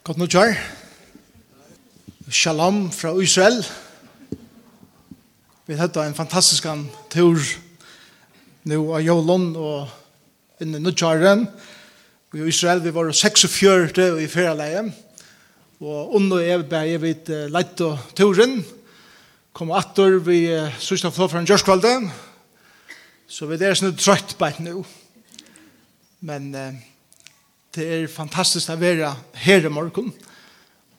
Godt kjær. Shalom fra Israel. Vi hadde en fantastisk tur nå av Jolon og inn i Nudjaren. Vi I Israel vi var 46 i ferieleie. Og under jeg ble vidt leit og turen. Kom atter vi sørste flå fra en jørskvalde. Så vi er sånn trøtt på et nå. Men eh, Det er fantastisk å være her i morgen.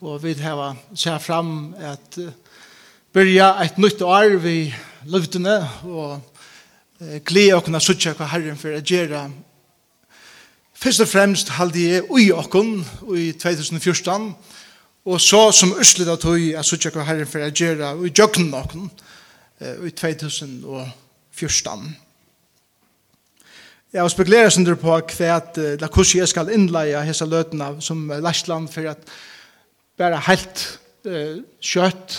Og vi har sett fram at uh, byrja et nytt år vi løvdene og uh, glede å kunne sitte hva Herren for å gjøre Først og fremst halde jeg ui okken i 2014, og så som Øslet at tog er sitte hva herren for å gjøre i jøkken okken i 2014. Jeg har spekuleret sånn på hva at la hvordan jeg skal innleie hese løtene som Læsland for at bare helt uh, kjøtt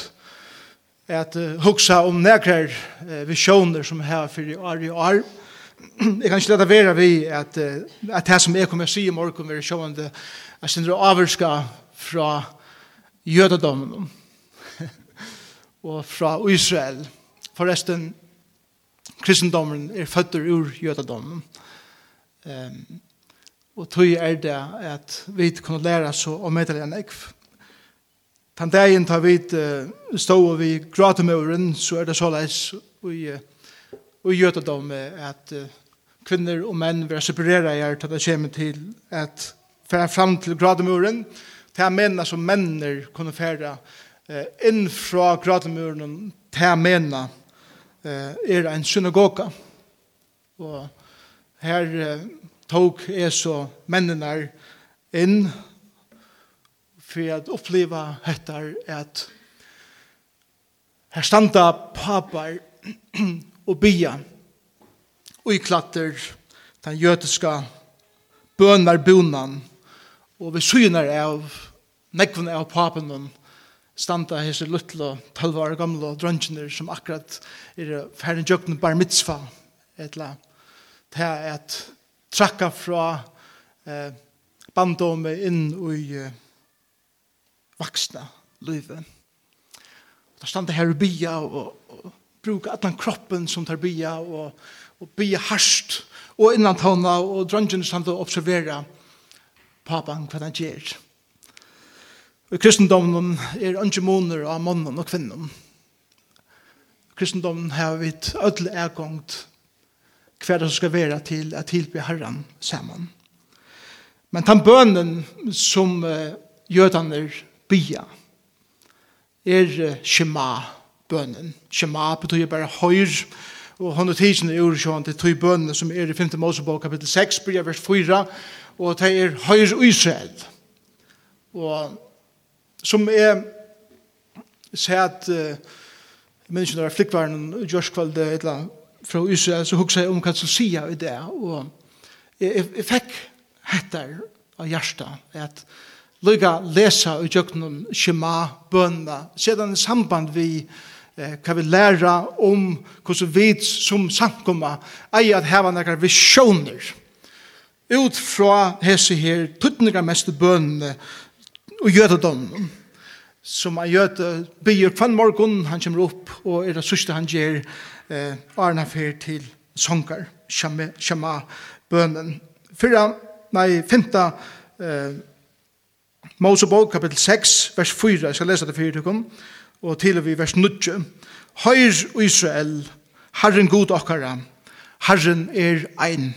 at uh, hugsa om nekrar uh, visjoner som her for år i år. Jeg kan ikke lade være vi at, uh, at det som jeg kommer si i morgen vil sjående er sin avvirska fra jødedommen og fra Israel. Forresten, kristendommen er født ur jødedommen. Um, og tog er det at vi kunne lære så om medelig en ekv. Den dagen tar vi uh, stå og vi gråter med åren, så er det så leis i, i dem at uh, kvinner og menn vil separere her til det kommer til at fære fram til gradmuren, til mennene som menner kunne fære eh, inn fra grademuren til mennene eh, er en synagoga. Og her eh, tok jeg så mennene inn for å oppleve dette at her standa papar og bia og i klatter den jøtiska bønner bonan og vi syner av nekvene av papen standa hese luttla 12 år gamla dronjiner som akkurat er ferdig jøkken bar mitzvah etla til at trakka fra eh, bandome inn i eh, vaksna livet. Der stand her og bia og, og, bruka allan kroppen som tar bia og, og bia harsht og innan tåna og dronjen stand og observera papan hva han gjør. Og kristendommen er ikke måneder av mannen og kvinnen. Kristendommen har vi ødelig ergångt hva det skal være til at tilby Herren sammen. Men den bønnen som uh, jødene bia er uh, Shema-bønnen. Shema betyr bare høyr, og han er tidsen er ursjående til tog bønnen som er i 5. Mosebok kapittel 6, bryr vers 4, og det er høyr Israel. Og som er sett, uh, jeg minns ikke når jeg flikkvaren, Gjørskvalde, et eller annet, fra Israel, så hugsa jeg om hva som sier i det, og jeg, jeg jeg fikk hettar av hjertet, at lukka lesa i jøknum shema, bønna, sedan i samband vi eh, kan vi læra om hvordan vi som samkomma eier at heva nekar visjoner ut fra hese her tuttningar mest bønne og jødedom som er gjør det kvann morgon, han kommer opp og er det sørste han gjør eh, Arna fer til sångar, shama, shama bønnen. Fyra, nei, femta eh, Mosebok, kapitel 6, vers 4, jeg skal lese det fyrir tukken, og til vi vers 9. Høyr Israel, Herren god okkara, Herren er ein.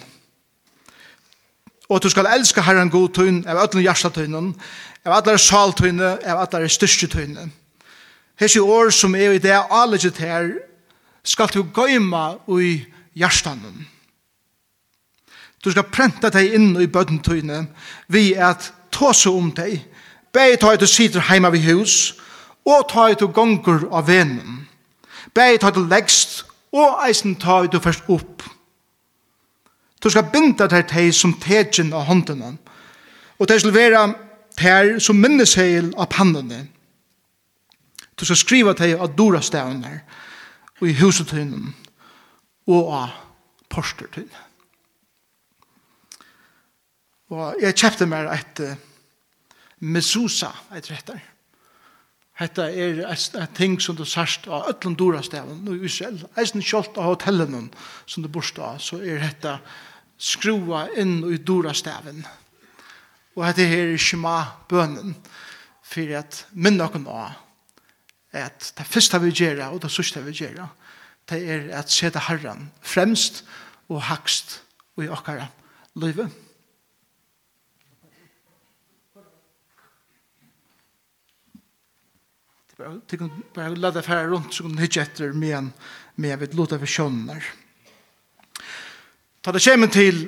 Og du skal elska Herren god tøyn, av ætlen hjarta av allar sal tøyne, av allar styrke tøyne. Hessi år som er i det allegget her, skal du gøyma ui hjertanen. Du skal prenta deg inn i bøttentøyne vi at tåse om deg, Beg ta du sitter heima vi hus, og ta du gonger av venen. Beg ta du leggst, og eisen ta du først opp. Du skal binda deg deg som tegjen av håndene, og teg skal være teg som minnesheil av pannene. Du skal skriva deg av dora stavner, og i husetøynen og av porstertøynen. Og jeg kjøpte meg et uh, mesusa, et rettar. Hetta er et ting som du sørst av ötlom nu i Israel. Eisen kjolt av hotellen som du borst av, så er hetta skrua inn i dorasteven. Og hetta her er shema bønnen, for at minna okken av at det første vi gjør, og det sørste vi gjør, det er at sette Herren fremst og hakst i okkara livet. Det kan bare lade fære rundt, så kan du hitje etter med med et lot av kjønner. Ta det kjemen til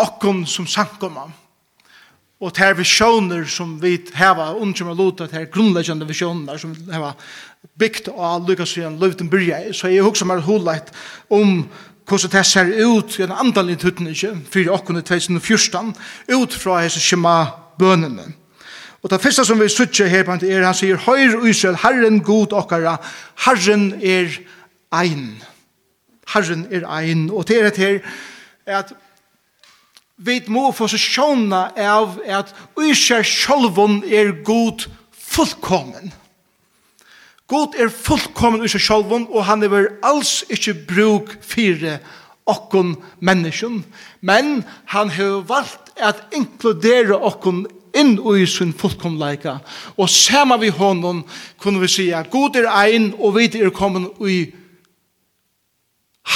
okkon som sankommer, og ter visjoner som vi heva undrum og luta ter grunnleggjande visjoner som vi heva bygd av Lukas en Løvden Byrja så jeg husker meg hulleit om hvordan det ser ut i en andalig tuttninge for åkken i 2014 ut fra hese skjema bønene Og det første som vi sutjer her på er han sier Høyre Israel, Herren god okkara, Herren er ein. Herren er ein. Og det er et her at vi må få seg sjåna av at uiskjer sjolvun er god fullkommen. God er fullkommen uiskjer sjolvun, og han er alls ikkje bruk fire okkon menneskjon, men han har valgt at inkludere okkon inn i sin fullkomleika. Og sama vi honom kunne vi sija, god er ein, og vi er kommet i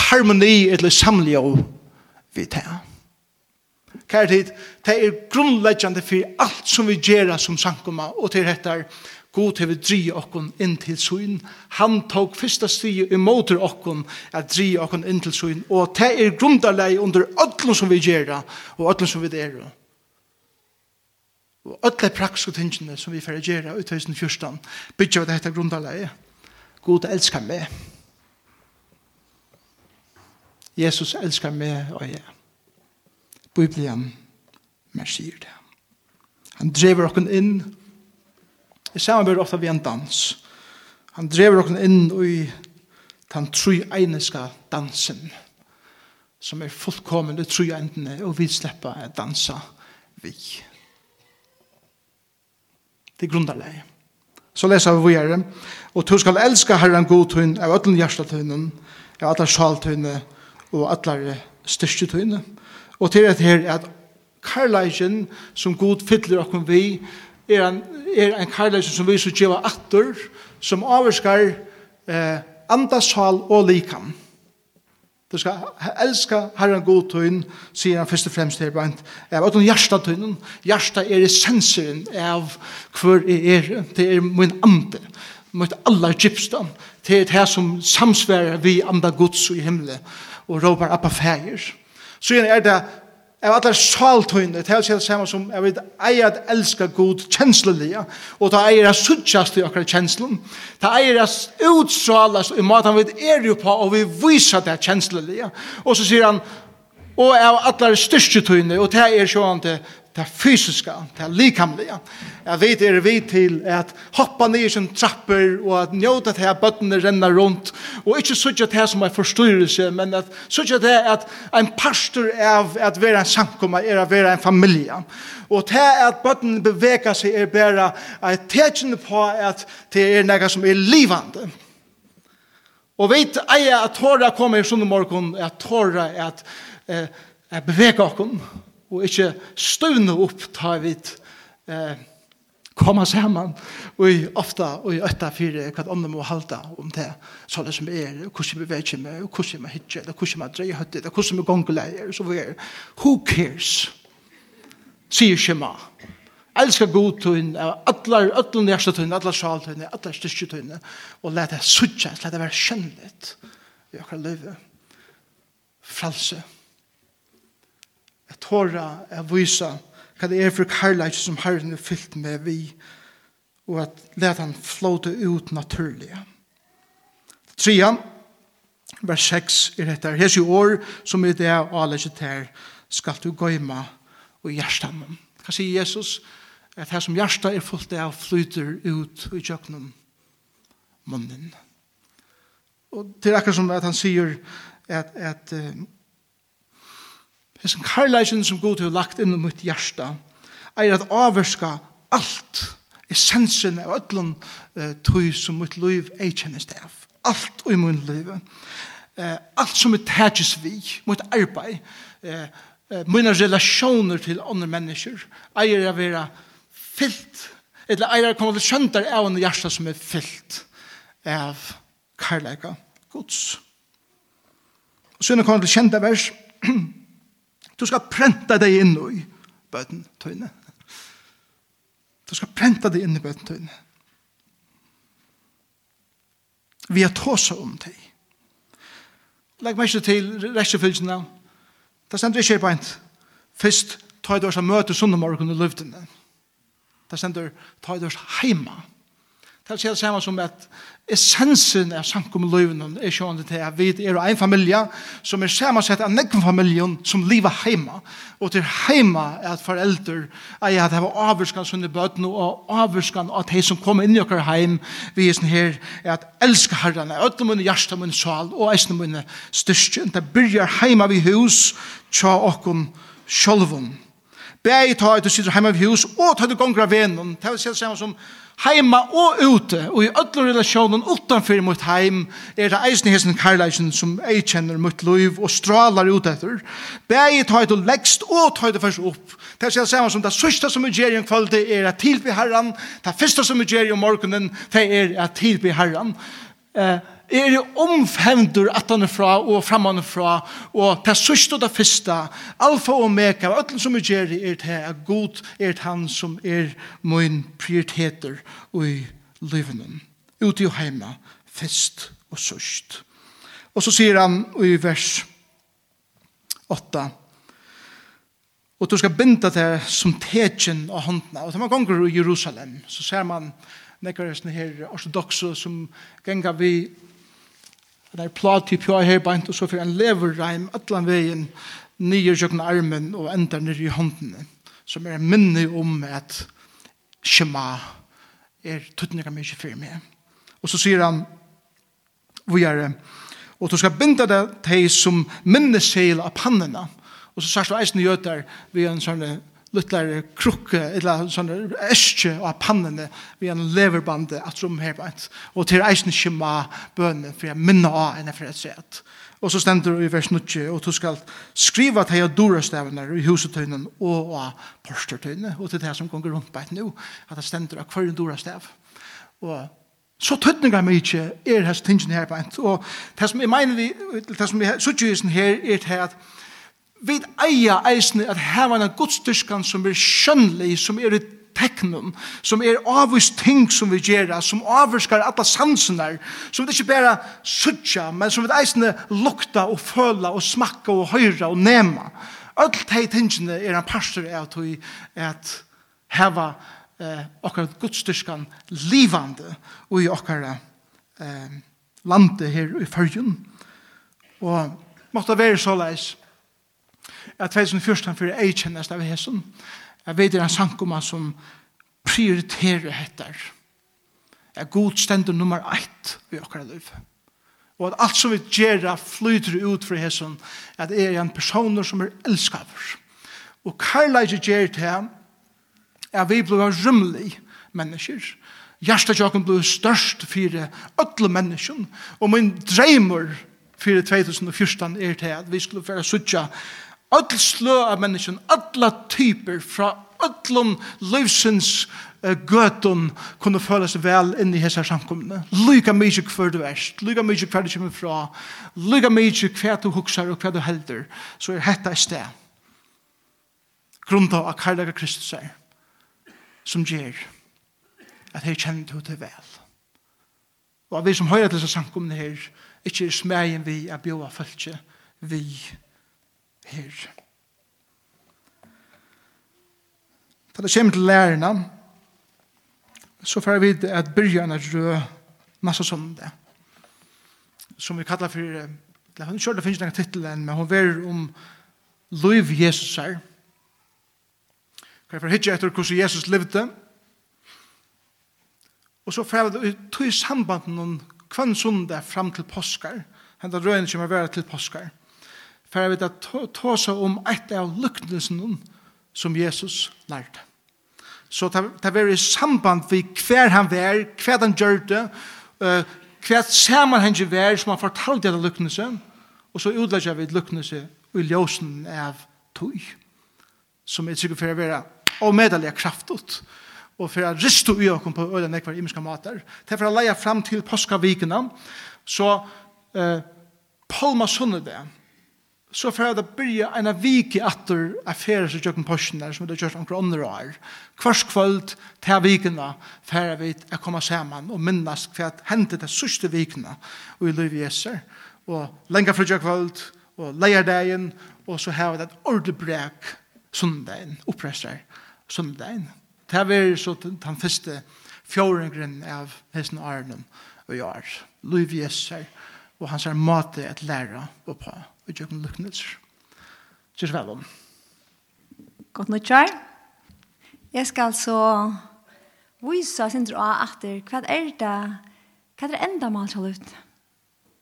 harmoni eller og vi tar kære tid, det er grunnleggjande for alt som vi gjør som sankoma, og til dette God til vi dri okkon inn til syn. Han tok fyrsta stige imoter okkon at dri okkon inn til syn. Og det er grunnleggjande under öllum som vi gjør og öllum som vi er. Og öllum praks og tingene som vi fyrir gjør i 2014 bygger vi dette grundarlei. God elskar meg. Jesus elskar meg og jeg. Bibelen mer sier det. Han drever okken inn i samarbeid ofte ved en dans. Han drever okken inn i den trøyeiniska dansen som er fullkommen i endene og vi slipper å dansa vi. Det er grunderleie. Så leser vi videre. Og du skal elske Herren god tunn av ötlen hjertetøynen, av atler sjaltøyne og atler hjertetøyne styrke tøyne. Og til at her at karlægen som god fyller okken vi er en, er en karlægen som vi så gjeva atter som avskar eh, andasal og likam. Du skal elska Herren god tøyn, sier han først og fremst her blant. Av at hjersta tøynen, hjersta er essensen av hver er, er, det er min ande, mot alla gypstan, det er det som samsverer vi anda gods i himmelen og råpar appa Fægir. Så er det av alle saltøyne, det er det samme som jeg vet, eier at elska god kjenslelige, og det eier at suttjast i akkurat kjenslen, det eier at utsalast i maten vi er jo på, og vi viser det kjenslelige. Og så sier han, og av alle styrketøyne, og det er sånn til det fysiska, det likamliga. Jag vet er vi till att hoppa ner som trappor och att njuta till att bötterna rennar runt och inte sådär det här som är förstyrelse men att sådär det att en pastor är att vara en samkomma är att vara en familj. Och det här att bötterna bevägar sig är bara ett tecken på att det är något som är livande. Och vet jag att torra kommer i sundag morgon att torra att, eh, att bevega oss og ikke støvne opp ta vidt eh, komme sammen og ofte og i ötta fyrir kvart andre må halda om det så det som er, og hvordan vi vet med og hvordan vi hitje, og hvordan vi dreier høttet og hvordan vi gonguleier, så vi er. Who cares? Sier Shema elskar god tunn allar, allar nærste tøyn allar sjal tøyn allar styrke tøyn og let det suttje let det være kjennligt i akkurat løyve fralse Jeg tåra jeg vysa hva det er for karlæg som Herren er fyllt med vi og at let han flåte ut naturlig. Trian, vers 6 er dette. Hes Hesi år som er det og alle sitter skal du gøyma og hjertan. Hva sier Jesus? At her som hjertet er fullt av flyter ut i kjøkkenen munnen. Og det er akkurat som at han sier at, at Hesen karlæsjen som god har lagt inn i mitt hjärsta er at avverska alt essensen av ötlun uh, tog som mitt liv eikjennes det av. Alt i min liv. Uh, alt som er tætjes vi, mitt arbeid, uh, uh, mine relasjoner til andre mennesker, eier å være fyllt, eller eier å komme til søndar av en hjärsta som er fyllt av karlæga gods. Og så er det kommet til kjente vers, Du skal prenta deg inn i bøten tøyne. Du skal prenta deg inn i bøten tøyne. Vi har tåsa om deg. Legg meg ikke til restjefylgjene. Det stender ikke beint. Først tar jeg dørs av møte sunnemorgen i luftene. Det stender tar jeg dørs heima. Det er det samme som at essensen av samkommeløyven er sånn til at vi er en familie som er sammensett av nekken familien som lever heima. Og til heima er at foreldre er at det var avvurskan som bøten og avvurskan at de som kommer inn i okker heim vi er sånn her er at elsker herren er ødne munne hjerte munne sal og eisne munne styrke. Det begynner heima vi hus tja okken sjolvun. Bæg ta at du sitter heima ved hus, og ta du gongra venon. Det er det samme som heima og ute, og i ødler relasjonen utanfor mot heim, er det eisen hesen karlæsen som ei kjenner mot liv og stralar ut etter. Bæg ta at du leggst, og ta du først opp. Det er det samme som det sørste som vi gjør i en kvalitet er at tilby herran, det første som vi gjør i morgenen, det er at tilby herran. Eh, er jo omfemdur at han er fra og framman er fra og til sørst og det første alfa og omega og alt som er gjør er til er god er til han som er min prioriteter og i livene ute i heima fest og sørst og så sier han i vers 8 og du skal binda det som tegjen av håndene og da man gonger i Jerusalem så ser man nekkar er her ortodoxe som genga vi Det er plat til pjøy her beint, og så fyrir en leverreim atlan veien nye tjøkken armen og enda nere i håndene, som er en minne om at Shema er tuttnega mykje fyrir meg. Og så sier han, vi er, og du skal binda det til som minneseil av pannene, og så sier han eisen i gjøter, vi er en sånne luttlar krukke, eller sånn æskje og pannene vi en leverbande at rom herbeint. Og til eisen kjema bønne for jeg minna av enn jeg for et sett. Og så stender i vers 9, og du skal skriva til jeg dora stavene i husetøynen og av porstertøynen, og til det som gonger rundt beit nu, at det stender av hver dora stav. Og så tøtninga mig ikke er hans tingen herbeint. Og det som jeg mener vi, det som jeg suttjøysen her er til at vi eier eisne at heva en godstyrskan som er skjønnelig, som er i teknum, som er avvist ting som vi gjør, som avvirskar alla sansene, som vi ikke bare sutja, men som vi eisne lukta og føla og smakka og høyra og nema. Alt hei tingene er en pastor er at vi at heva eh, okkar godstyrskan livande og i okkar eh, landet her i fyrjun. Og måtte være såleis at 2014 fyrir ei kjennest av hesson. Jeg vet det er en sankoma som prioriterer hettar. Jeg god stendur nummer 1 i okkara liv. Og at alt som vi gjerra flyter ut fra hesson, at jeg er en personer som er elskaver. Og karlæg gjer til er vi blei rymlig mennesker. Hjertetjokken blir størst för alla mennesker. Og min dreimer för 2014 er til at vi skulle være suttja öll slö av menneskjen, alla typer fra öllum livsins uh, gøtum kunne føle seg vel inn i hese samkomne. Lyga mykje hver du erst, lyga mykje hver du kommer fra, lyga mykje hver du huksar og hver du helder, så er hetta i sted. Grunda av karlaga Kristus er, som gjer at hei kjenner du til vel. Og vi som høyre til disse samkomne her, ikkje er smegin vi er bjóa følge vi her. Da det kommer til lærerne, så får vi at byrjene en rød masse det. som vi kallar for, eller hun kjør det finnes ikke titlen, men hun verer om Løyv Jesus her. Hva er for hitje etter hvordan Jesus levde, Og så får vi tog samband med noen kvann sundag fram til påskar. Henta røyene kommer være til påskar for vi at ta seg om et av lyknelsen som Jesus lærte. Så det var i samband med hver han var, hver han gjør det, hver sammenhengen var som han fortalte det lyknelsen, og så utlegger vi lyknelse i ljøsen av tog, som er sikkert for å være avmedelig kraftet, og for å riste ui åkken på øyne nekvar imenska mater. Det er for å leie fram til påskavikene, så eh, Palma Sunnede, så får det byrja en av i atter affærer som tjøkken posten der, som det har kjørt omkring andre år. Hvers kvöld til vikene færer vi å komme sammen og minnes hva hendte det sørste vikene og i liv i Jesu. Og lenge fra kvöld og leier leierdagen og så har vi et ordentlig brek sundagen, oppresser sundagen. Det er vært så den første fjårengren av hesten Arnum og jeg. Liv i Jesu og hans er måte at læra og på og gjør noen luknelser. Kjørs vel om. Godt nok, Kjær. Jeg skal så vise sin dra etter hva er det hva er det enda mal til ut.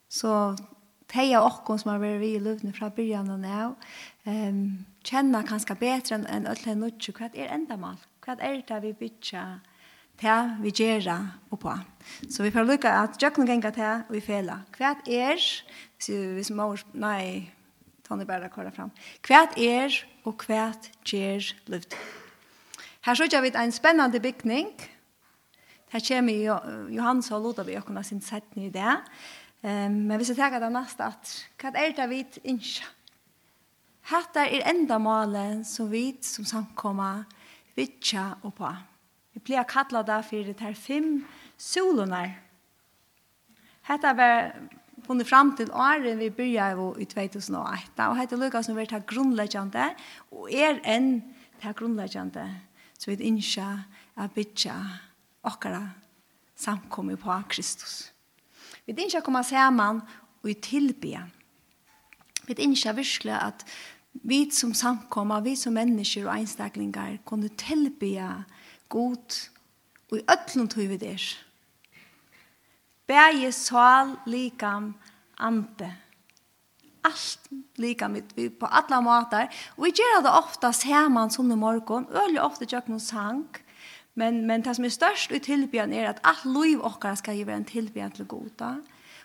Så teia okkon som har vært vi i luften fra byrjan og nå, um, kjenner kanskje bedre enn en ødelig nødvendig hva er enda mal? Hva er det vi bytter her vi gjør og på. Så vi får lykke at Jøkken ganger til og i fela. Hva er, hvis mor, nei, Tony bare kårer fram. Hva er og hva gjør livet? Her så vi en spennende bygning. Her kommer Johans og Loda vi åkne sin sett i det. Um, men hvis jeg tenker det neste at hva er det vi ikke? Hatt er enda målet som vi som samkommer vittja og på. Vi blir kallet da for det her fem solene. Hetta var funnet fram til året vi begynte i 2008, og hette Lukas som var det grunnleggende, og er en ta grunnleggende, så vi ikke er bygge okkara samkommet på Kristus. Vi ikke å komme sammen og i tilbe. Vi ikke virkelig at vi som samkommer, vi som mennesker og einstaklingar, kunne tilbe god og i öllum tog vi der. Bæje sal, likam, ande. Alt likam vi på alla matar. Og vi gjør det ofta saman som i morgon, øyelig ofta gjør noen sang, men, men det som er størst i tilbyen er at alt liv okkar skal gjøre en tilbyen til goda.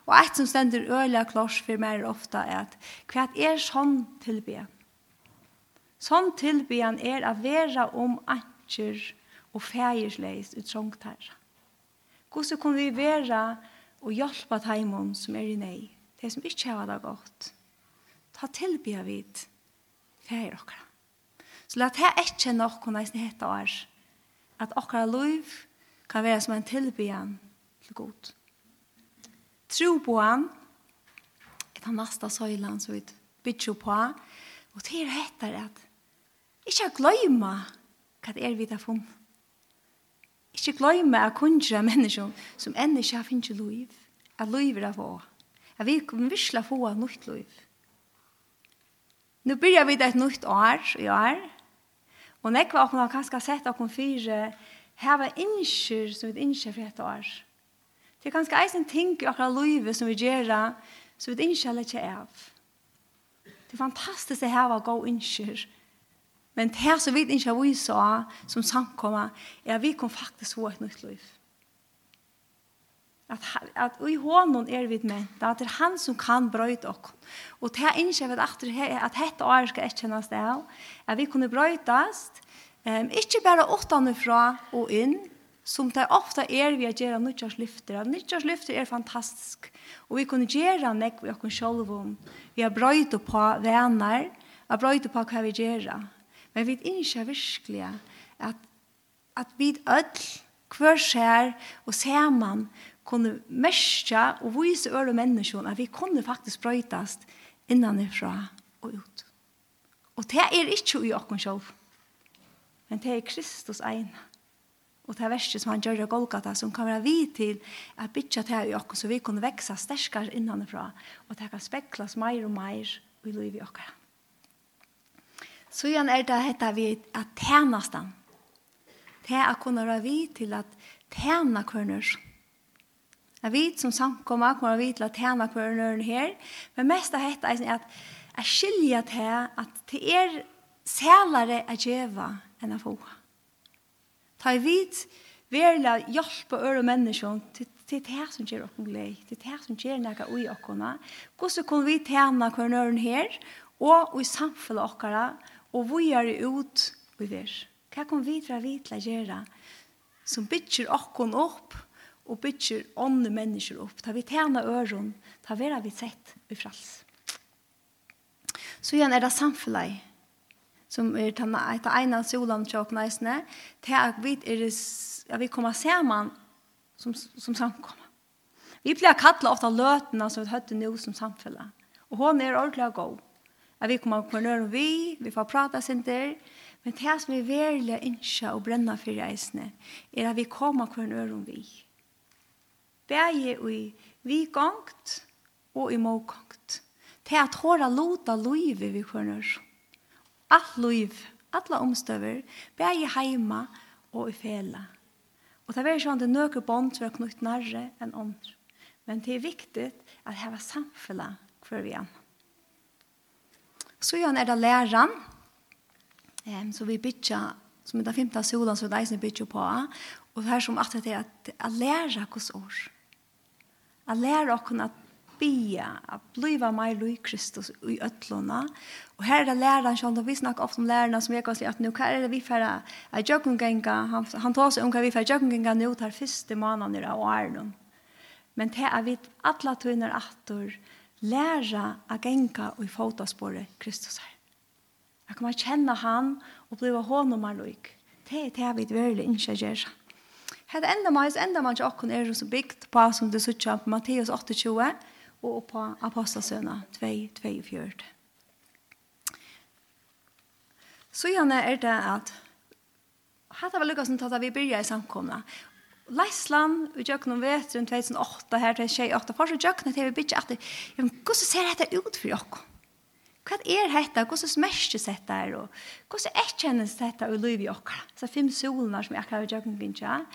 Og et som stender øyelig klars for meg ofta er at hva er sånn tilbyen? Sånn tilbyen er å være om anker og fægersleis ut trångt her. Hvordan kan vi være og hjelpe teimene som er i nei, de som ikke har det godt. Ta tilbyr vid fæger okkara. Så la det ikke nok kunne jeg hette år, at okkara liv kan være som en tilbyan til god. Tro på han, er den neste søylen som vi bytter på, og til hette at ikke glemme hva det er vi har funnet Ikke glemme at kundra mennesker som enda ikke har finnet liv. At liv er av å. At vi kommer virkelig få av nytt liv. Nå begynner vi det et nytt år i år. Og når vi har kanskje sett okkur fire heva innskjør som vi innskjør for et år. Det er kanskje en ting i akkurat livet som vi gjør, som vi innskjur litt av. Det er fantastisk å heva gå innskjur Men det som vi ikke har vist av som samkommer, er at vi kan faktisk få et nytt liv. At, at i hånden er vi med, at det er han som kan brøyte oss. Og det er ikke vi at, at dette året skal ikke kjennes det av, at vi kunne brøytes, um, ikke bare åttende fra og inn, som det ofta er vi å gjøre nyttjårslyfter. Nyttjårslyfter er fantastisk, og vi kunne gjøre nekk vi kunne selv om. Vi har brøyte på venner, vi har brøyte på hva vi gjøre. Men vi innskjer virkelig at, at vi ødel, hver skjer og man kunne merke og vise øre mennesker at vi kunne faktisk brøytast innanifra og ut. Og det er ikke i åkken selv. Men det er Kristus ene. Og det er verste som han gjør i Golgata som kan være vi til at bytja det i åkken så vi kunne veksa sterskere innanifra og det kan speklas mer og mer i livet i åkken. Så igjen er det hette vi at tjenastan. Det er at kunne være vi til at tjena kvarners. Jeg vet som samkommer kommer vi til at tjena kvarners her, men mest av dette er at jeg skiljer til at det er sælare å gjøre enn å få. Ta i vid verla hjelp og øre mennesker til til det som gjør oss glede. til det som gjør noe ui oss. Hvordan kan vi tjene hverandre her og i samfunnet okkara og vi er ut i ver. Hva kan vi dra vidt til å gjøre som bytter okkon opp og bytter ånne mennesker opp. Ta vi tjene øren, ta vera vi sett i frals. Så igjen er det samfunnet som er et av ene av solene til åpne eisene, til at vi, er, ja, vi kommer sammen som, som samkommer. Vi blir å ofte løtene som vi høyte nå som samfunnet. Og hun er ordentlig god at vi kommer på nøren vi, vi får prata sin der, men det som vi verlig innskje og brenne for reisene, er at vi kommer på nøren vi. Begge i vi gongt og i mågongt. Det er at håra lota loive vi kjørner. Alt liv, alle omstøver, begge heima og i fela. Og det er sånn at det er nøker bånd som er knytt nærre enn andre. Men det er viktig at det er samfunnet hver vi annan. Så gjør han er det læreren, um, så vi bytter, som er det femte solen, så det som det bytter på, og her som at det er at, at lære hos år. At lære oss at bia, at bliva meg lui Kristus i ötlona. Og her er det læreren sånn, vi snakker ofte om læreren som er kanskje at nå, hva er det vi får av jøkkengenga, han, han tar seg om hva vi får av jøkkengenga nå, tar første måneder av åren. Men det er vi alle tøyner atter, læra a genga og i fotasporet Kristus her. Jeg kommer kjenne han og blive honom er loik. Det er det vi virkelig ikke gjør. Her er enda meg, enda meg ikke åkken er så bygd på som det sitter på Matteus 28 og på Apostelsøna 2-24. Så gjerne er det at Hatta var lykkes som tatt vi begynner i samkomna. Leisland, vi gjør noen vet, rundt 2008 her, til 2008, for så gjør noen til vi bytter at, ja, men hvordan ser dette ut for dere? Hva er dette? Hvordan smerkes dette her? Hvordan er kjennes dette i livet i dere? Så fem solene som jeg akkurat har gjør noen vinter.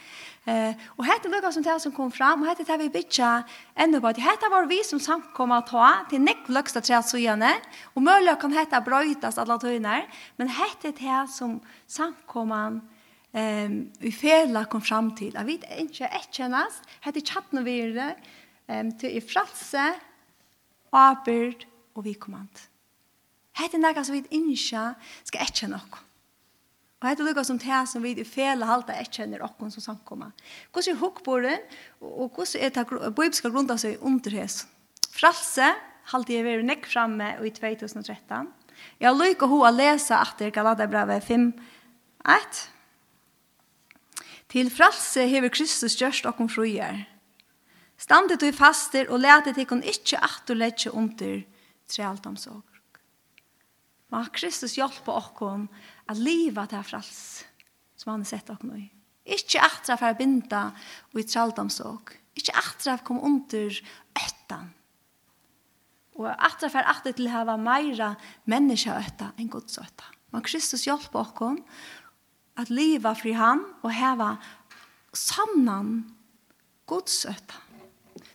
Eh, og dette er noe som det som kom fram, og dette er vi bytter enda på. Dette var vi som samkom å ta til nekk løkste tre søgjene, og mulig kan dette brøytes alle tøyene, men dette er det som samkommet um, i fela kom fram til at vi ikke etkjennes, hette kjattnevirre um, til i fralse, avbyrd og vikommand. Hette er noe som vi ikke skal etkjenne oss. Og hette lukka som det som vi i fele halta etkjenner okkon som samkomma. Hvordan er hukkboren, og hvordan er det bibelska grunda seg under hes? Fralse halte jeg veri nekk framme i 2013. Jeg lukka ho a lesa etter Galatabrevet 5, 1, Til fralse hever Kristus gjørst okkom frujar. Standet du i faster og letet ikon ikkje atterletje under trealdomsorg. Ma Kristus hjelpa okkom at liva til frals som han har sett okkom i. Ikkje atra for å binda og i trealdomsorg. Ikkje atra for å komme under øttan. Og atra for at det til å hava meira menneskeøtta enn Guds øtta. Ma Kristus hjelpa okkom at leva fri han og heva sannan godsøtta.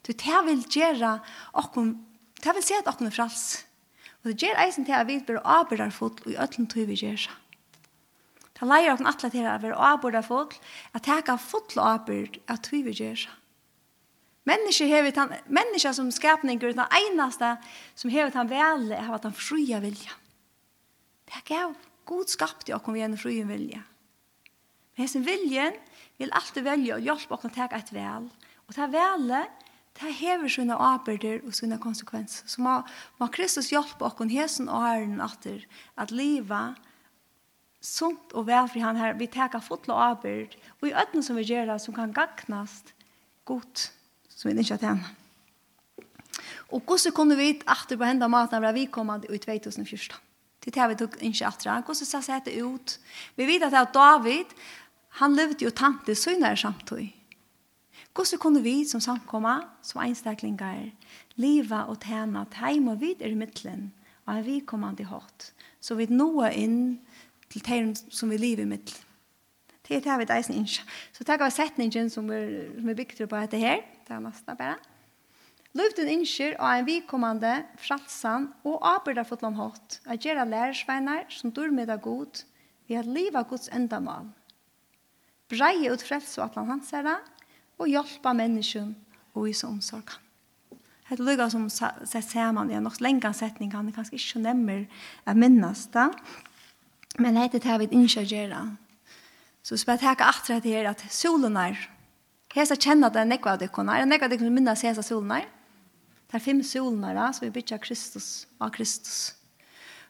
Du, det vil gjøre okkom, det vil se at okkom er frals. Og det gjør eisen til at vi blir avbørdarfot og i øtlen tog vi gjør seg. Det leier okkom atle til at vi blir avbørdarfot, at det er og avbyrd at tog vi gjør seg. Människor har människa som skapning den enaste som har utan väl har att han fria vilja. Det gav god skapte och kom vi en fria vilja. Men hesen viljen vil alltid velja og hjelpe oss å ta et vel. Og ta velet, ta hever sine arbeider og sine konsekvenser. Så må, må Kristus hjelpe oss hesen og æren atter at livet sunt og velfri han her, vi teker fotla og arbeid, og i ødene som vi gjør det, som kan gagnast godt, som vi ikke har tjent. Og hvordan kunne vi etter på hendene maten av vi kom i 2014? Det tar vi tok ikke etter. Hvordan ser det ut? Vi vet at det er David, Han levde jo tante søgner samtidig. Hvordan kunne vi som samkomma, som einstaklingar, liva og tjene at heim og vid er i middelen, og er vi kommande hatt, så vi nå inn til tegn som vi lever i middelen. Det er det vi deisen ikke. Så takk av setningen som er, som er bygd på dette her, det er nesten bare. Løften innskjer og en vikommande fratsan og arbeidar fotlam hatt, at gjerra lærersveinar som dur med god, vi har livet gods endamal, breie ut frelse og at han ser det, og hjelpe mennesken og i som omsorg han. Det lukka som sett man det er nok lenge setning, han er kanskje ikke nemmer å minnes det, men det er det vi ikke gjør. Så skal jeg takke etter at det er at solen er, hesa kjenner at det er nekva av dykkene, er det nekva av dykkene minnes hesa solen er, det er fem solen er, så vi bytter Kristus av Kristus.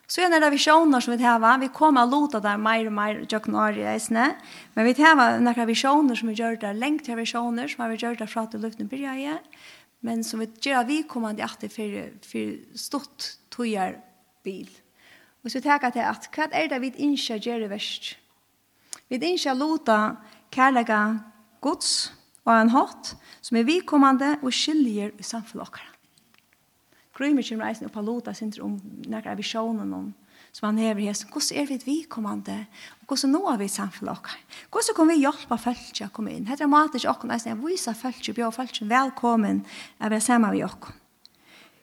Så er det visjoner som vi tar Vi kommer å låta der mer og mer jøkken år i reisene. Men vi har noen visjoner som vi gjør der lengt til visjoner, som vi gjør der fra til luften byrja jeg Men som vi gjør vi kommer til at det er for stort togjer bil. Og så tar jeg til at hva er det vi ikke gjør det verst? Vi ikke låta kærlige gods og en hatt som er vidkommende og skiljer i samfunnet Grymer kommer reisen opp og lota sin om nærkere visjonen om som han hever hesen. Hvordan er vi vidkommende? Og hvordan nå er vi samfunnet? Hvordan kan vi hjelpe folk å komme inn? Hette er mat ikke åkken eisen. Jeg viser folk å bjøre folk velkommen. å være sammen med åkken.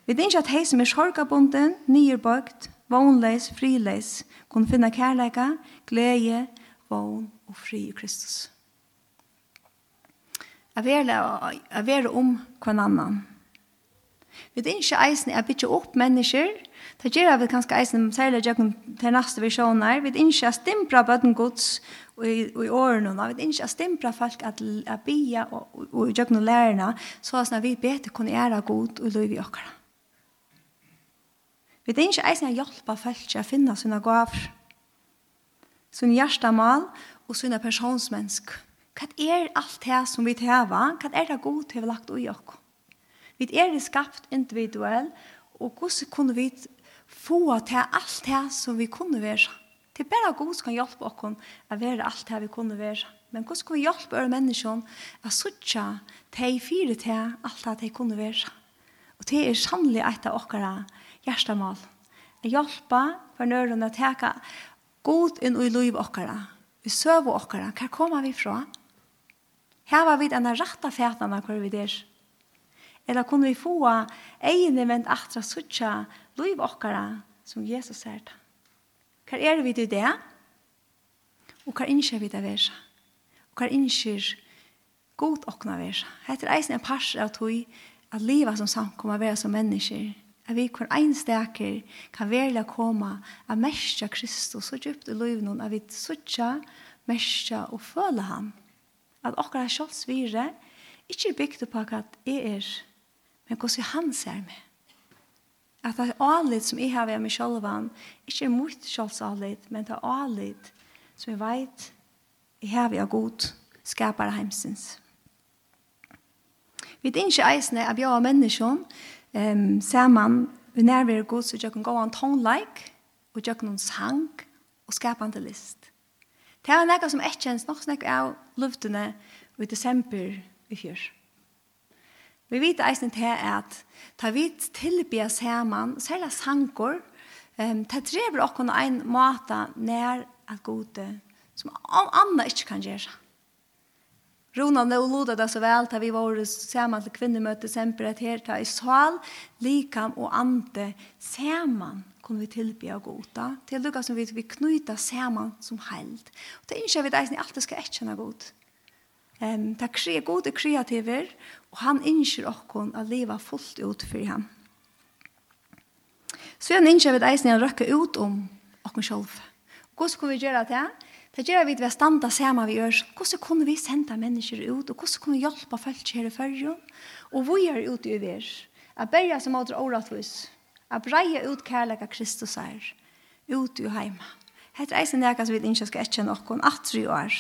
Vi tenker at hei som er sorgabunden, nyerbøkt, vognleis, frileis, kunne finne kærleika, glede, vogn og fri i Kristus. Jeg vil være om hver annan. Vi er ikke eisen er bytje opp mennesker, det gjør vi kanskje eisen særlig gjennom til neste visjoner, vi er ikke er stimpra bøten gods og i årene, vi er ikke er stimpra folk at, at bia og, og noen lærerne, så at vi bedre kunne gjøre god og lov i okkara. Vi er ikke eisen er hjelpa folk til å finne sine gaver, sine hjertemål og sine personsmennesker. Hva er alt det som vi teva? Hva er det god til vi lagt i okkara? Vi er skapt individuell, og hvordan kunne vi få til alt det som vi kunne være? Det er bare god som kan hjelpe oss å være alt det vi kunne være. Men hvordan kan vi hjelpe alle mennesker å sitte til fire til alt det de kunne være? Og det er sannelig et av dere hjertemål. Å hjelpe for nøren å ta god inn i livet dere. Vi søver dere. Hva kommer vi fra? Her var vi denne rette fætene hvor vi er. Eller kunne vi få egne vent atra suttja liv okkara som Jesus ser det. Hva er vi til det? Og hva innskjer vi det versa? Og hva innskjer god okkna versa? Hette er eisen en pars av tog at livet som samkommer vera som mennesker. At vi hver einsteker kan velja koma av mestja Kristus så djupt i livet noen at vi suttja, mestja og føle ham. At okkara sjålsvire ikke er bygd på at jeg er men hvordan han ser meg. At det er avlitt som jeg har ved meg selv, ikke er mot selvsavlitt, men det er avlitt som jeg vet jeg har ved god skapere heimsins. Vi er ikke eisende av jeg og menneskene um, man vi nærmere god, så jeg kan gå an tonelike, og jeg kan sang og skapende list. Det er noe som ikke kjennes nok snakk av luftene i desember i fjør. Vi vet eisen til at ta vit tilbya saman, særlig sankor, um, ta trever okkon ein mata nær at gode, som anna ikkje kan gjøre. Rona og Loda det så vel, ta vi var sammen til kvinnemøte, semper at her, ta i sal, likam og ante, sammen kunne vi tilbya og goda, til lukka som vi, vi knyta saman som held. Og det innskjer vi det er alltid skal etkjenne god. Um, ta kre gode kreativer, Og han innskjer okkon å leva fullt ut for han. Så han innskjer vi eisen han røkke ut om okkon sjolv. Og hvordan kunne vi gjøre det? Det gjør vi ved å standa sammen vi gjør. Hvordan kunne vi sende mennesker ut? Og hvordan kunne vi hjelpe folk her i førre? Og vi er ute i vær. Jeg berger som åter åretvis. Jeg breier ut kærlighet Kristus her. Ute i heima. Hette eisen er som vi innskjer skal etkjenne okkon atri år.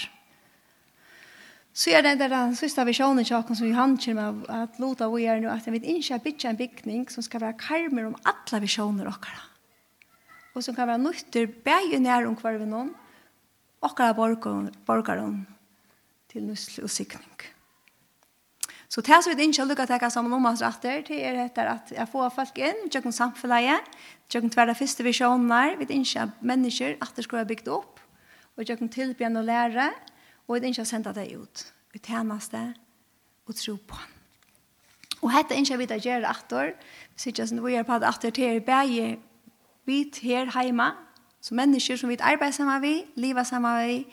Så er det där den sista visionen jag som Johan kommer med att låta vi är nu att vi inte bitcha en bygning som ska vara karmer om alla visioner och Og Och som kan vara nyttor bäge när om hver vi någon och alla borgaren till nussl och sikning. Så det som vi ikke har lyckats täcka sammen om oss retter det är det att jag får folk in jag samfunnet, samfälla jag kan tvära första visioner vi inte människor att det ska være bygd upp och jag kan og och lära og jeg ønsker å sende deg ut. Vi tjeneste og tro på han. Og hette ønsker vi å gjøre etter, Vi sier som vi gjør på det atter til er bæge vidt her hjemme, som mennesker som vi arbeider sammen med, livet sammen med,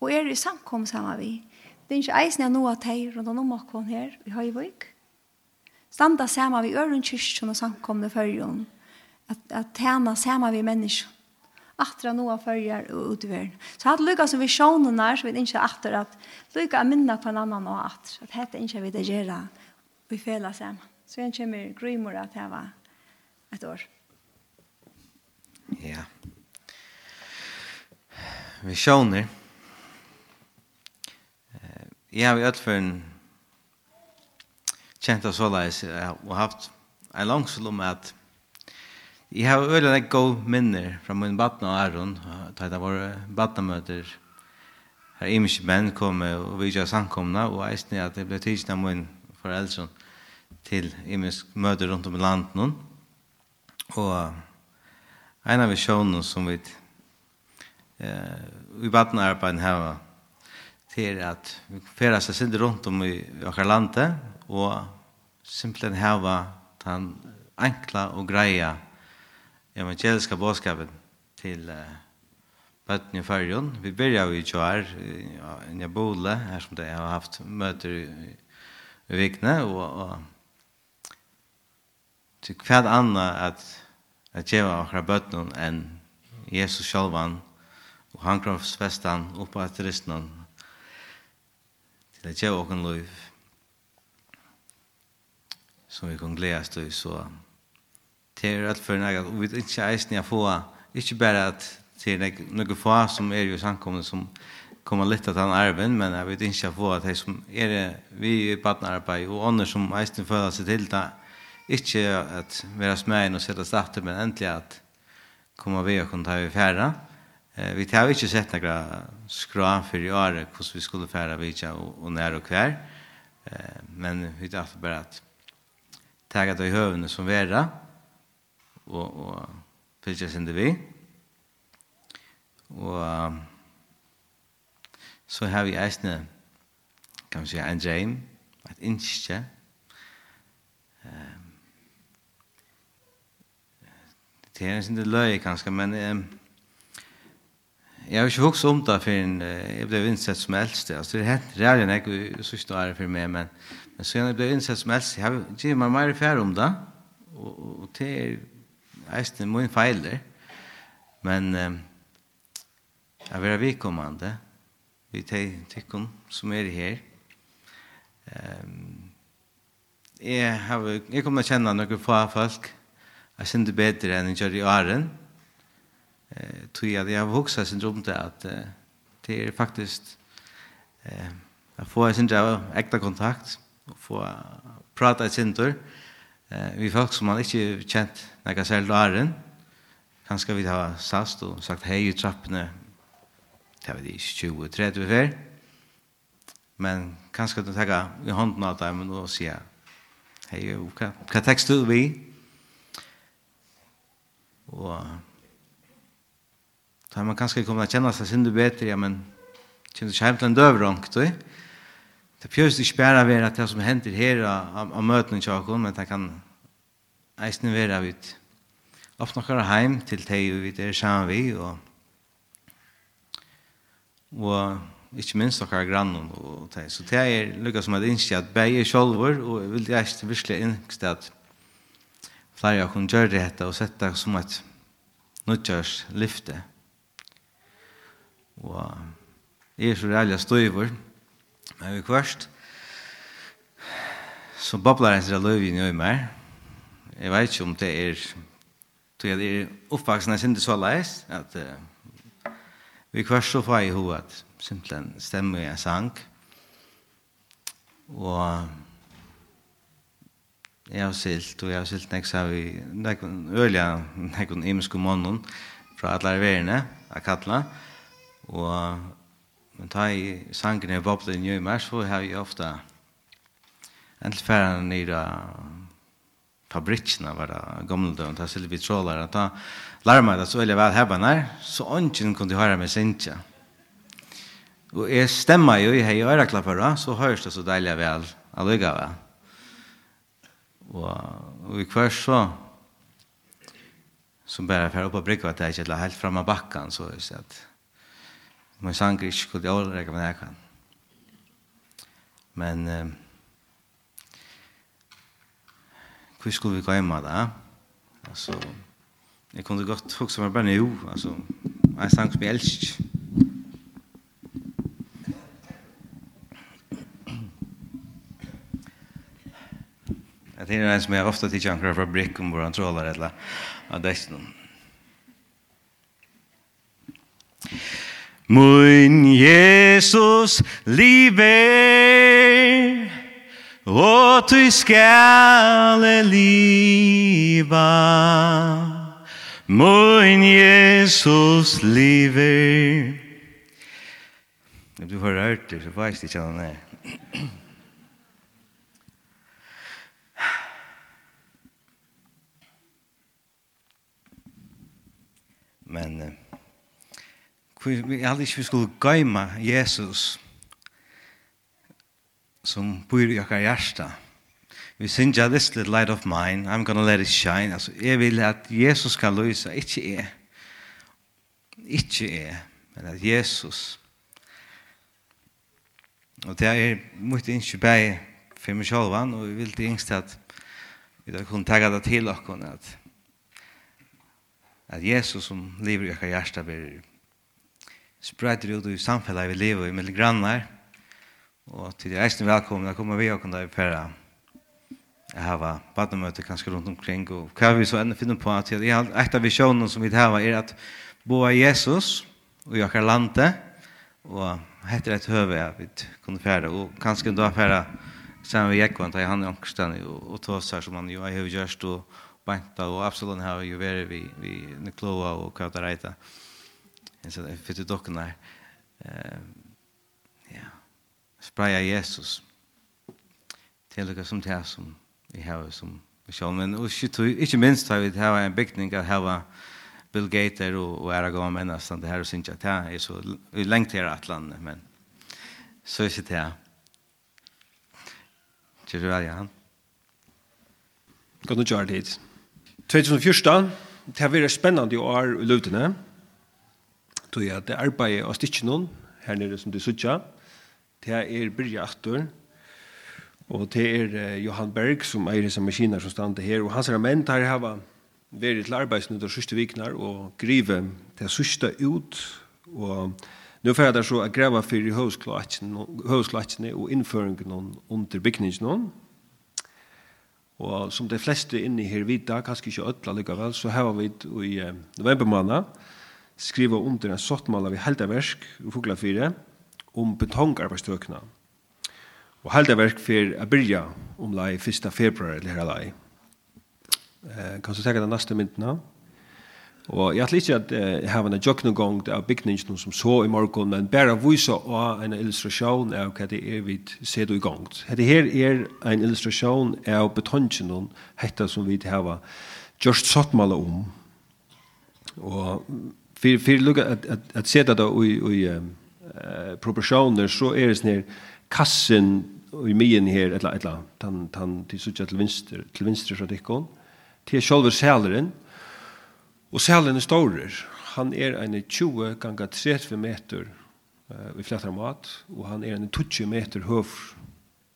og er i samkom sammen med. Det er ikke eisen jeg nå at jeg rundt om åkken her i Høyvøk. Standa sammen med øren kyrkjen og samkomne følgen. At, at tjene sammen med mennesker atra noa fyrir og ut. Så hatt lukka som vi sjånen her, så vi ikke atra at lukka er minna på en annan og atra. At hette ikke vi det gjerra vi fela sammen. Så jeg kommer grymur at det var et år. Ja. Vi sjåner. Jeg har i ødelføren kjent av såleis og haft en langsel om at Jeg har øyelig en god minner fra min baden og æron, da det var badenmøter. Her imiske menn kom og vi gjør samkomna, og eisne at det ble tidsen av min foreldre til imiske møter rundt om i landet Og en av visjonen som vi eh, i badna arbeid her til at vi fyrir seg sinne rundt om i akkurat landet, og simpelthen hava den enkla og greia evangeliska bådskapen til uh, bøtten i färgen. Vi begynner jo i kjær, i en bole, her som det har haft møter i, i Vikne, og och till kvad anna at att ge akkurat bøtten enn Jesus självan og han kroppsfästan och på att ristnan till att ge våra liv som vi kan glede oss til, så til alt for nægge, og vi ikke eisen jeg få, ikke bare at til noen få som er jo samkomne som kommer litt av den arven, men jeg vet ikke få at de som er vi i partnerarbeid, og andre som eisen føler seg til det, ikke at være smøyen og sette starter, men endelig at komme vi og kunne ta i færa. Eh, vi har ikke sett noen skra for i året, hvordan vi skulle färra vi och og nær og hver, eh, men vi har bare at tagga det i høvene som vera, og, og fylgja sindi vi. Og så har vi eisne, kan vi säga, en dreim, et innskje, Det er en sin løy, kanskje, men um, jeg har ikke vokst om det for før jeg ble innsett som eldste. Altså, det er helt rære enn jeg synes det er for meg, men, men så jeg ble innsett som eldste, jeg har ikke meg mer færre om det, og, og, og det er eisne min feiler, men um, jeg vil ha vikommande, vi teg tykkun som er her. Um, jeg, har, jeg kommer til å kjenne noen få folk, jeg synes det er bedre enn jeg gjør i åren, eh, tog jeg at jeg har voksa syndrom til at eh, det er faktisk eh, jeg får jeg synes jeg ekta kontakt, og få prata i sindur, og Eh, vi folk som man ikke kjent når jeg ser laren, kanskje vi har sast og sagt hei i trappene, det var det ikke 20-30 før, men kanskje du tenker i hånden av dem og sier hei, hva, hva tekst du vi? Og da har man kanskje kommet å kjenne seg sinne bedre, ja, men kjenner seg hjem til en døvrank, du? Ja Det fjørs ikke bare være at det som hender her av av møtene tjakken, men det kan eisen være av ut. Ofte noen hjem til deg vi er sammen vi, og, og ikke minst noen grannen og deg. Så det er lukket som et innskje at begge sjolver, og jeg vil ikke virkelig innskje at flere av kunne gjøre dette og sette det som et nødgjørs lyfte. Og jeg er så reilig støyver, og Men vi kvart, så bablar jeg er løy i nøy mer. Jeg vet ikke om det er, tog jeg det er oppvaksen er sindi så leis, at uh, vi kvart så får jeg i at simpelthen stemmer jeg sang. Og jeg har silt, og jeg har silt nek sa vi, nek ølja, nek imensko månen, fra alle verene, av kattla, og Men ta i sangen i boblen i mars, så har vi jeg ofte endelig færre nere fabrikkene var det gamle døgn, ta silvi trålare, ta larma det så veldig vel hebban her, så ånden kunne høre meg sinja. Og jeg stemmer jo i hei og øreklappere, så høres det så deilig vel, allugga vel. Og og i hver så, som bare fer opp og brygg, at jeg ikke er helt fremme av bakken, så er det Men sang er ikke skulle overreke med det kan. Men eh, hvor skulle vi gå hjemme da? Altså, jeg kunne godt huske meg bare nå. Altså, jeg sang som jeg elsker. Jeg tenker en som jeg ofte tidkjanker fra Brick hvor han tråler et eller annet. Ja, det er ikke noe. Mun Jesus liber Og du skal liva Mun Jesus liber Om du har hørt det, så veist ikke han er. Men... Eh, Vi hadde ikke vi skulle gøyma Jesus som bor i akkurat hjärsta. Vi synger this little light of mine, I'm gonna let it shine. Altså, jeg vil at Jesus skal løse, ikke jeg. Ikke jeg, men at Jesus. Og det er mye ikke bare for meg selv, og vi vil til yngste at vi da kunne tagge det til dere. at, at Jesus som lever i akkurat hjärsta blir spreder ut i samfunnet vi lever i med grannar. Og til de eisne velkomne kommer vi og kan da i pæra hava bademøte kanskje rundt omkring. Og hva vi så enda finner på at jeg, et av visjonen som vi har er at bo av Jesus og jakar lande og heter et høve at vi kunne fære, og kanskje da fære sammen med Jekvann da han er omkring og, og tåsar som han jo har gjørst og bænta og absolutt har jo vært vi, vi Nikloa og hva det reiter. Og Jeg sa, jeg fytte dokken der. Ja. Spraja Jesus. Til dere som det som vi har som sjål. Men ikke minst har vi det her en bygning av her Bill Gater og, og er gå Aragon Mennas. Det her synes jeg, det er så lengt her at landet, men så er ikke det her. Kjør du velja han? Godt nok kjør det. 2014, det har vært spennende år i løvdene tog jeg at det arbeidet av stikken her nere som du sutja, det er Birgit Achter, og det er Johan Berg som eier disse maskiner som stande her, og hans menn tar hava vært til arbeidsnytt og sørste viknar og grive til sørste ut, og Nå får jeg der så å greve for i høvsklatjene og innføringen under bygningen. Og som de fleste inne her vita, kanskje ikke ødla likevel, så har vi i november måned skriva under en sottmål av heldaversk i Fuglafire om betongarbeidstøkene. Og heldaverk for å byrja om lai 1. februar eller her lai. Eh, kan du tenke den neste myndene? Og jeg ætler ikke at jeg har en jøknegong av bygningen som så i morgen, men bare vise av en illustrasjon av hva det er vi ser i gang. Dette her er en illustrasjon av betongen, hette som vi har gjort sottmålet om. Og för för lugga att att att se det då i i eh proportioner så är det snär kassen i mien her etla etla tan tan till så til vänster til vänster så det går till själva sæleren og sæleren er stor. Han er ein 20 gånger 30 meter eh vi flættar mat. Og han er ein 20 meter hög.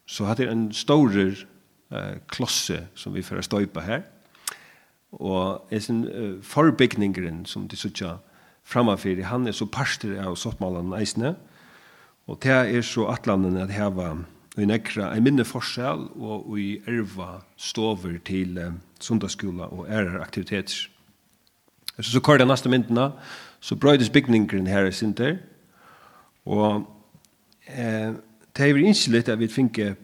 Så hade en ein eh klosse som vi får støypa her og er sin uh, forbygningen som til søkja framanfyrir, han er så parster av sottmalen eisne, og det er så atlanen at heva i nekra en minne forskjell og i erva stover til eh, sundagsskola og ærer aktiviteter. Så, så kvar det neste myndene, så brøydes bygningren her i Sinter, og eh, det er innskillet at vi finner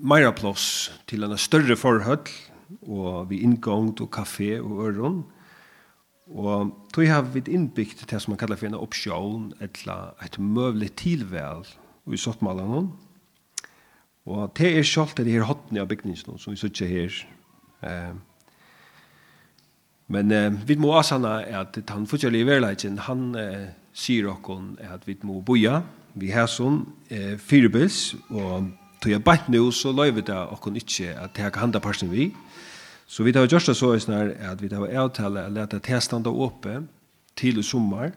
meira plås til en større forhøll, og vi inngangt og kafé og øron, Og tog har vi innbyggt det som man kallar for en option, eller et møvlig tilvel i sottmalen. Og det er sjalt det her hotten av bygningen som vi sitter her. Eh, men eh, vi må avsanna at han forskjellige verleidjen, han eh, sier okkon at vi må boja, vi har sånn eh, firebils, og tog jeg bant nu så løyver det okkon ikke at det her kan handa parsen vi. Eh, Så vi tar just så är att vi tar avtala att låta testanda uppe till sommar.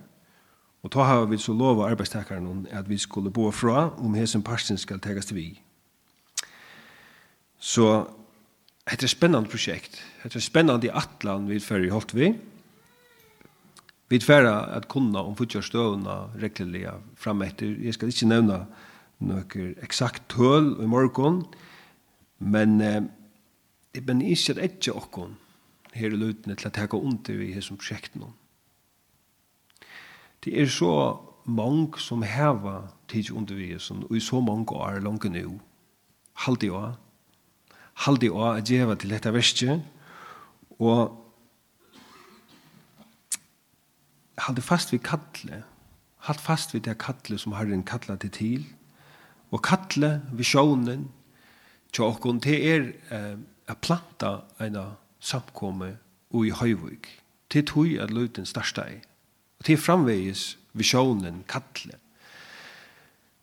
Och då har vi så lova arbetstagaren att vi skulle bo fra om hesen parsen skal tagas till vi. Så det är ett spännande projekt. Det är ett spännande i Atlan vi för i Holtvi. Vi tvära att kunna om futjörstövna regleliga fram efter. Jag ska inte nämna några exakt tøl i morgon. Men eh, Jeg ben ikke at ikke åkken her i løtene til å ta under i hessum prosjektene. Det er så mange som heva tids undervisen, og i så mange år langt nå. Halde jo, halde jo at djeva til dette verste, og halde fast vid kattle, halde fast vid det kattle som Herren kattla til til, og kattle vid sjånen, til åkken, det er eh, at planta eina samkomme ui høyvig. Til tui at løyten største ei. Og til framvegis visjonen kattle.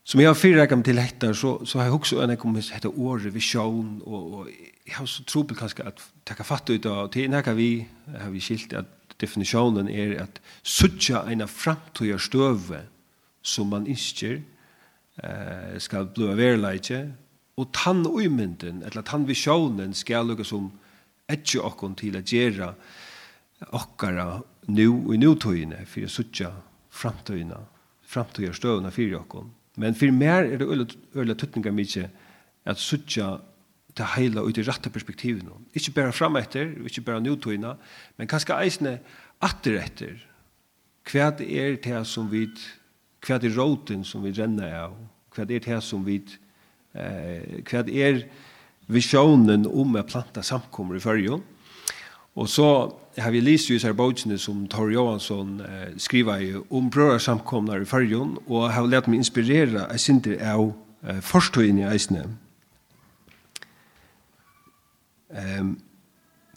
Som jeg har fyrrekam til hektar, så, så har jeg også enn jeg kommet hette året visjon, og, og jeg har så trobel kanskje at takka fatt ut av, og til nekka vi har vi skilt at definisjonen er at suttja eina framtøyar støve som man innskjer, eh, skal blua verileitje, og tann uimynden, eller tann visjonen, skal lukka som etje okkon til at gjera okkara nu og i nutøyene, for å sutja framtøyene, framtøyene støvene for okkon. Men for mer er det øyla, øyla tøtninga mykje at suttja det heila ut i rette perspektivet. Ikke bare fram etter, ikke bare nutøyene, men kanskje eisne atter etter. Hva er det som vi, hva er det råten som vi renner av, hva er det som vi renner eh, hva er visionen om å planta samkommer i fyrjon. Og så har vi lyst så här bøkene som Tor Johansson eh, skriver i om brøra samkomnar i fyrjon, og har lett meg inspirera jeg synder av eh, forstøyene i eisene. Um,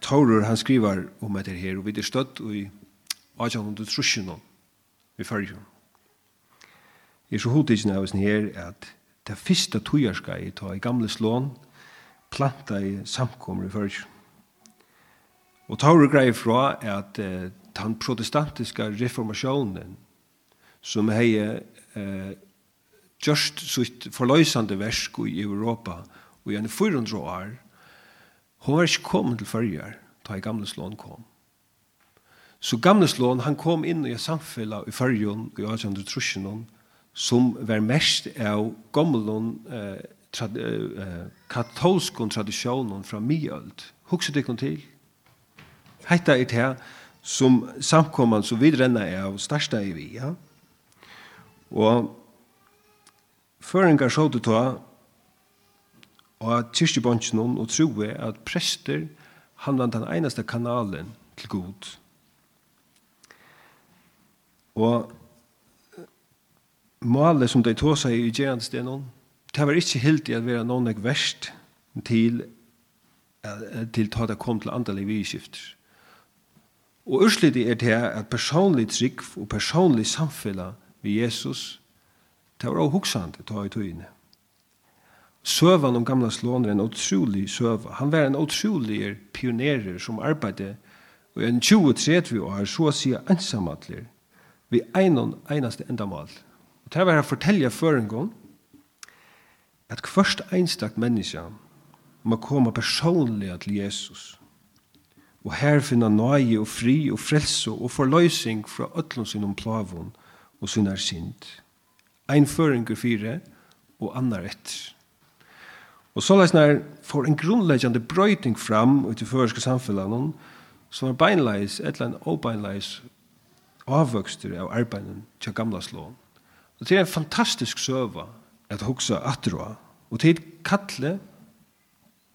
Torur han skriver om etter her, og vi er støtt i 1830 i fyrjon. Jeg er så hodtidsen av oss her at det første tøyerska i ta i gamle slån, planta i samkommer i fyrir. Og ta hver grei fra at eh, den protestantiska reformasjonen som hei eh, just sitt forløysande versk i Europa og gjerne 400 år, hun var ikke kommet til førjer, ta i gamle slån kom. Så gamle slån, han kom inn i samfella i førjen, i 1830 og som var mest av gamlon eh, trad eh, katolskon tradisjonen fra Mjöld. Hukse det kom til. Hetta er det som samkomman som vidrenna er av største i vi, ja. Og føringar sjå det ta og at kyrkjebonsjonen og troe at prester han var den eneste kanalen til god. Og målet som de tog seg i gjerandstenen, det var ikke helt i at være noen jeg verst til, til ta det kom til andre livskifter. Og urslidig er det at personlig trygg og personlig samfunn med Jesus, det var også hoksende ta i tøyene. Søvan om gamla slåner er en utrolig søva. Han var en utrolig pionerer som arbeidde og en 20-30 år så å si ensamatler vi einon eneste endamal. Og det var å fortelle føringen at hverst einstakt menneske må komme personlig til Jesus. Og her finna nøye og fri og frelse og forløsning fra øtlån sin om plavån og sin er sint. Ein føringer fire og annar etter. Og så leis nær får en grunnleggjande brøyting fram ut i føreske samfunnet som er beinleis, et eller annet avbeinleis avvøkster av arbeiden til gamla slån. Og det er en fantastisk søva at hugsa atroa. Og til kalle,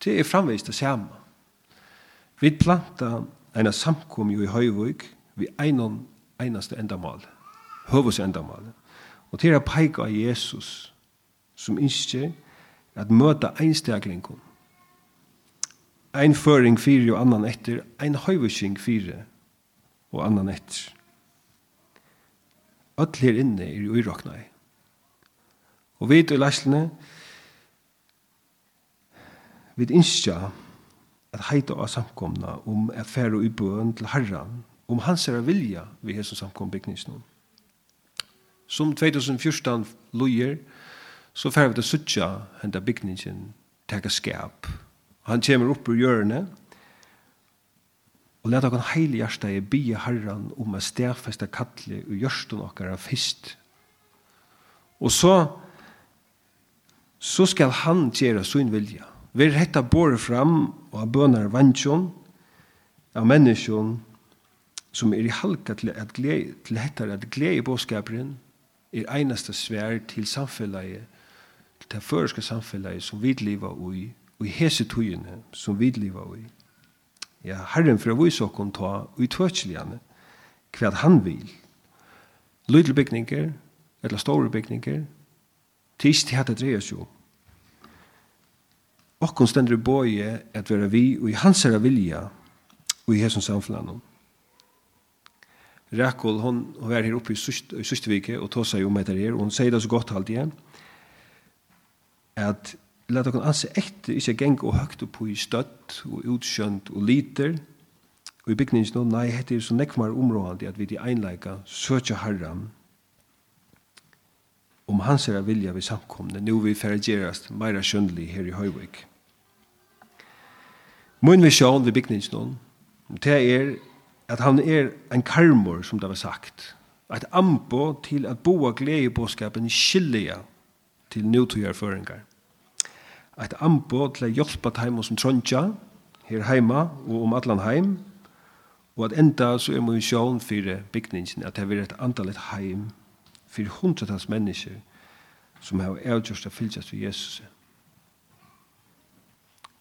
det er framveis det samme. Vi planta eina samkom jo i Høyvøk vi einon einaste endamal, høvus endamal. Og til er peika av Jesus som innskjer at møta einstaklingon. Ein føring fyrir og annan etter, ein høyvusing fyrir og annan etter. Öll her inne er i uirokna. Og vi i læslene, vi innskja at heita av samkomna om at færa i bøen til herran, om hans er vilja vi hesson samkom bygningsnum. Som 2014 lojer, så færa vi til suttja henda bygningin teka skap. Han kommer opp ur hjørnet, Og leta okon heilig hjärsta i bia herran om a stedfesta kalli og gjørstun okkara fyrst. Og så så skal han gjera sin vilja. Vi hetta bore fram og a bønar vantjon av menneskjon som er i halka til at glede, til hettar at glede båskaperen er einaste svær til samfellet til det føreske samfellet som vi lever i og i hese tøyene som vi lever i ja, Herren for å vise oss ta utøkjeligene hva han vil. Lydel bygninger, eller store bygninger, tis til at det dreier seg om. hun stender i båje at være vi og i hans herre vilja og i hessens samfunnet. Rekol, hon, hon var her oppe i Søstevike og tog seg om etter her, og hun sier det så godt alltid at leta okkur anse ekti ikkje geng og høgt upp i støtt og utskjønt og liter og i bygningin no, nei, hette er så nekmar områdandi at vi til einleika søkja herran om hans er vilja vi samkomne, nu vi fergerast meira skjønnelig her i Høyvik. Mun visjon vi bygningin no, det er at han er en karmor, som det var sagt, et ambo til at boa glede i båskapen skilja til nøytøyarføringar eit ambo til å hjelpe til som trondja her heima og om allan heim, og at enda så er mun sjån for bygningen, at det er et andalit heim for hundratals mennesker som har avgjørst å fylltjast for Jesus.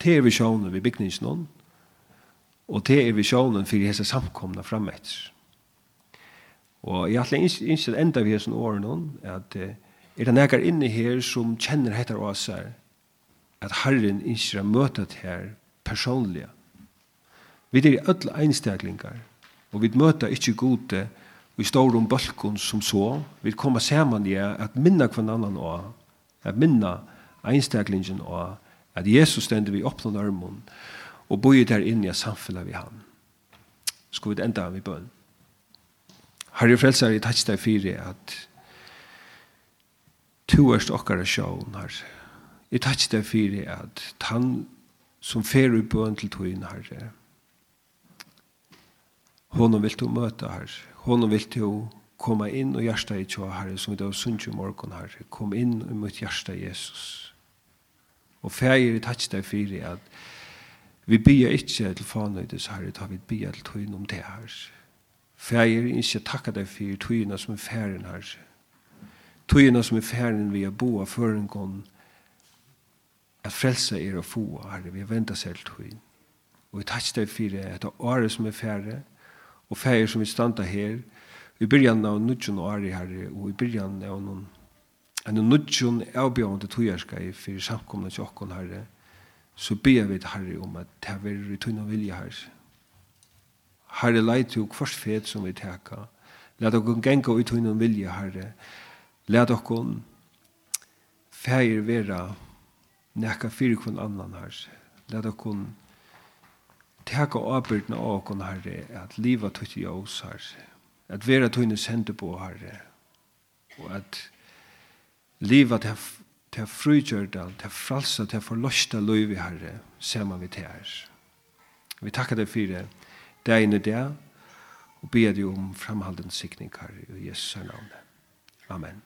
Det er visjonen ved bygningen, og det er visjonen for hese samkomna frametter. Og jeg har ikke enda vi hese årene, at er det nægar inne her som kjenner hettar åsar, at Herren ikke har møtet her personlige. Vi er i ødel einstaklingar, og vi møter ikke gode i står om bølgen som så. Vi kommer sammen i at minna hver annan og at minna einstaklingen og at Jesus stender vi opp noen armen og boi der inne i samfunnet vi han. Skal vi enda vi bøn. Herre frelser, jeg tatt deg fire at to erst okkar sjån, Herre Jeg takk deg for at han som fer i bøn til togene, Herre, Honom vil du møte her, Honom vil du komme inn og hjärsta i tjoa, Herre, som vi da sunt i morgon, Herre. Kom inn og møte hjärsta Jesus. Og färger i touch deg för at vi bia inte til fanøydes Herre, utan vi bia till togin om det, Herre. Färger inte tacka deg for togina som er färgen, her, Togina som er färgen vi har boa förengången, at frelsa er å få, herre, vi venter selv til henne. Og vi takk deg for det, at året som er færre, og færre som vi standa her, vi byrjan av nudjon året, herre, og vi byrjan av noen, en nudjon avbjørende togjerska i for samkomna til okkon, herre, så ber vi, til herre, om at det er i tunn og vilje, herre. Herre, leit jo kvart fet som vi teka, leit okkon genga i tunn og vilje, herre, leit okkon færre vera, nekka fyrir kun annan her. Leta kun teka avbyrdna av kun herre, at liva tutt i oss herre, at vera tunne sende på herre, og at liva til til frugjørda, til fralsa, til forlosta løyvi herre, sema vi til her. Vi takkar deg fyrir deg inn i det, og ber deg om framhalden sikning herre, i Jesu navn. Amen.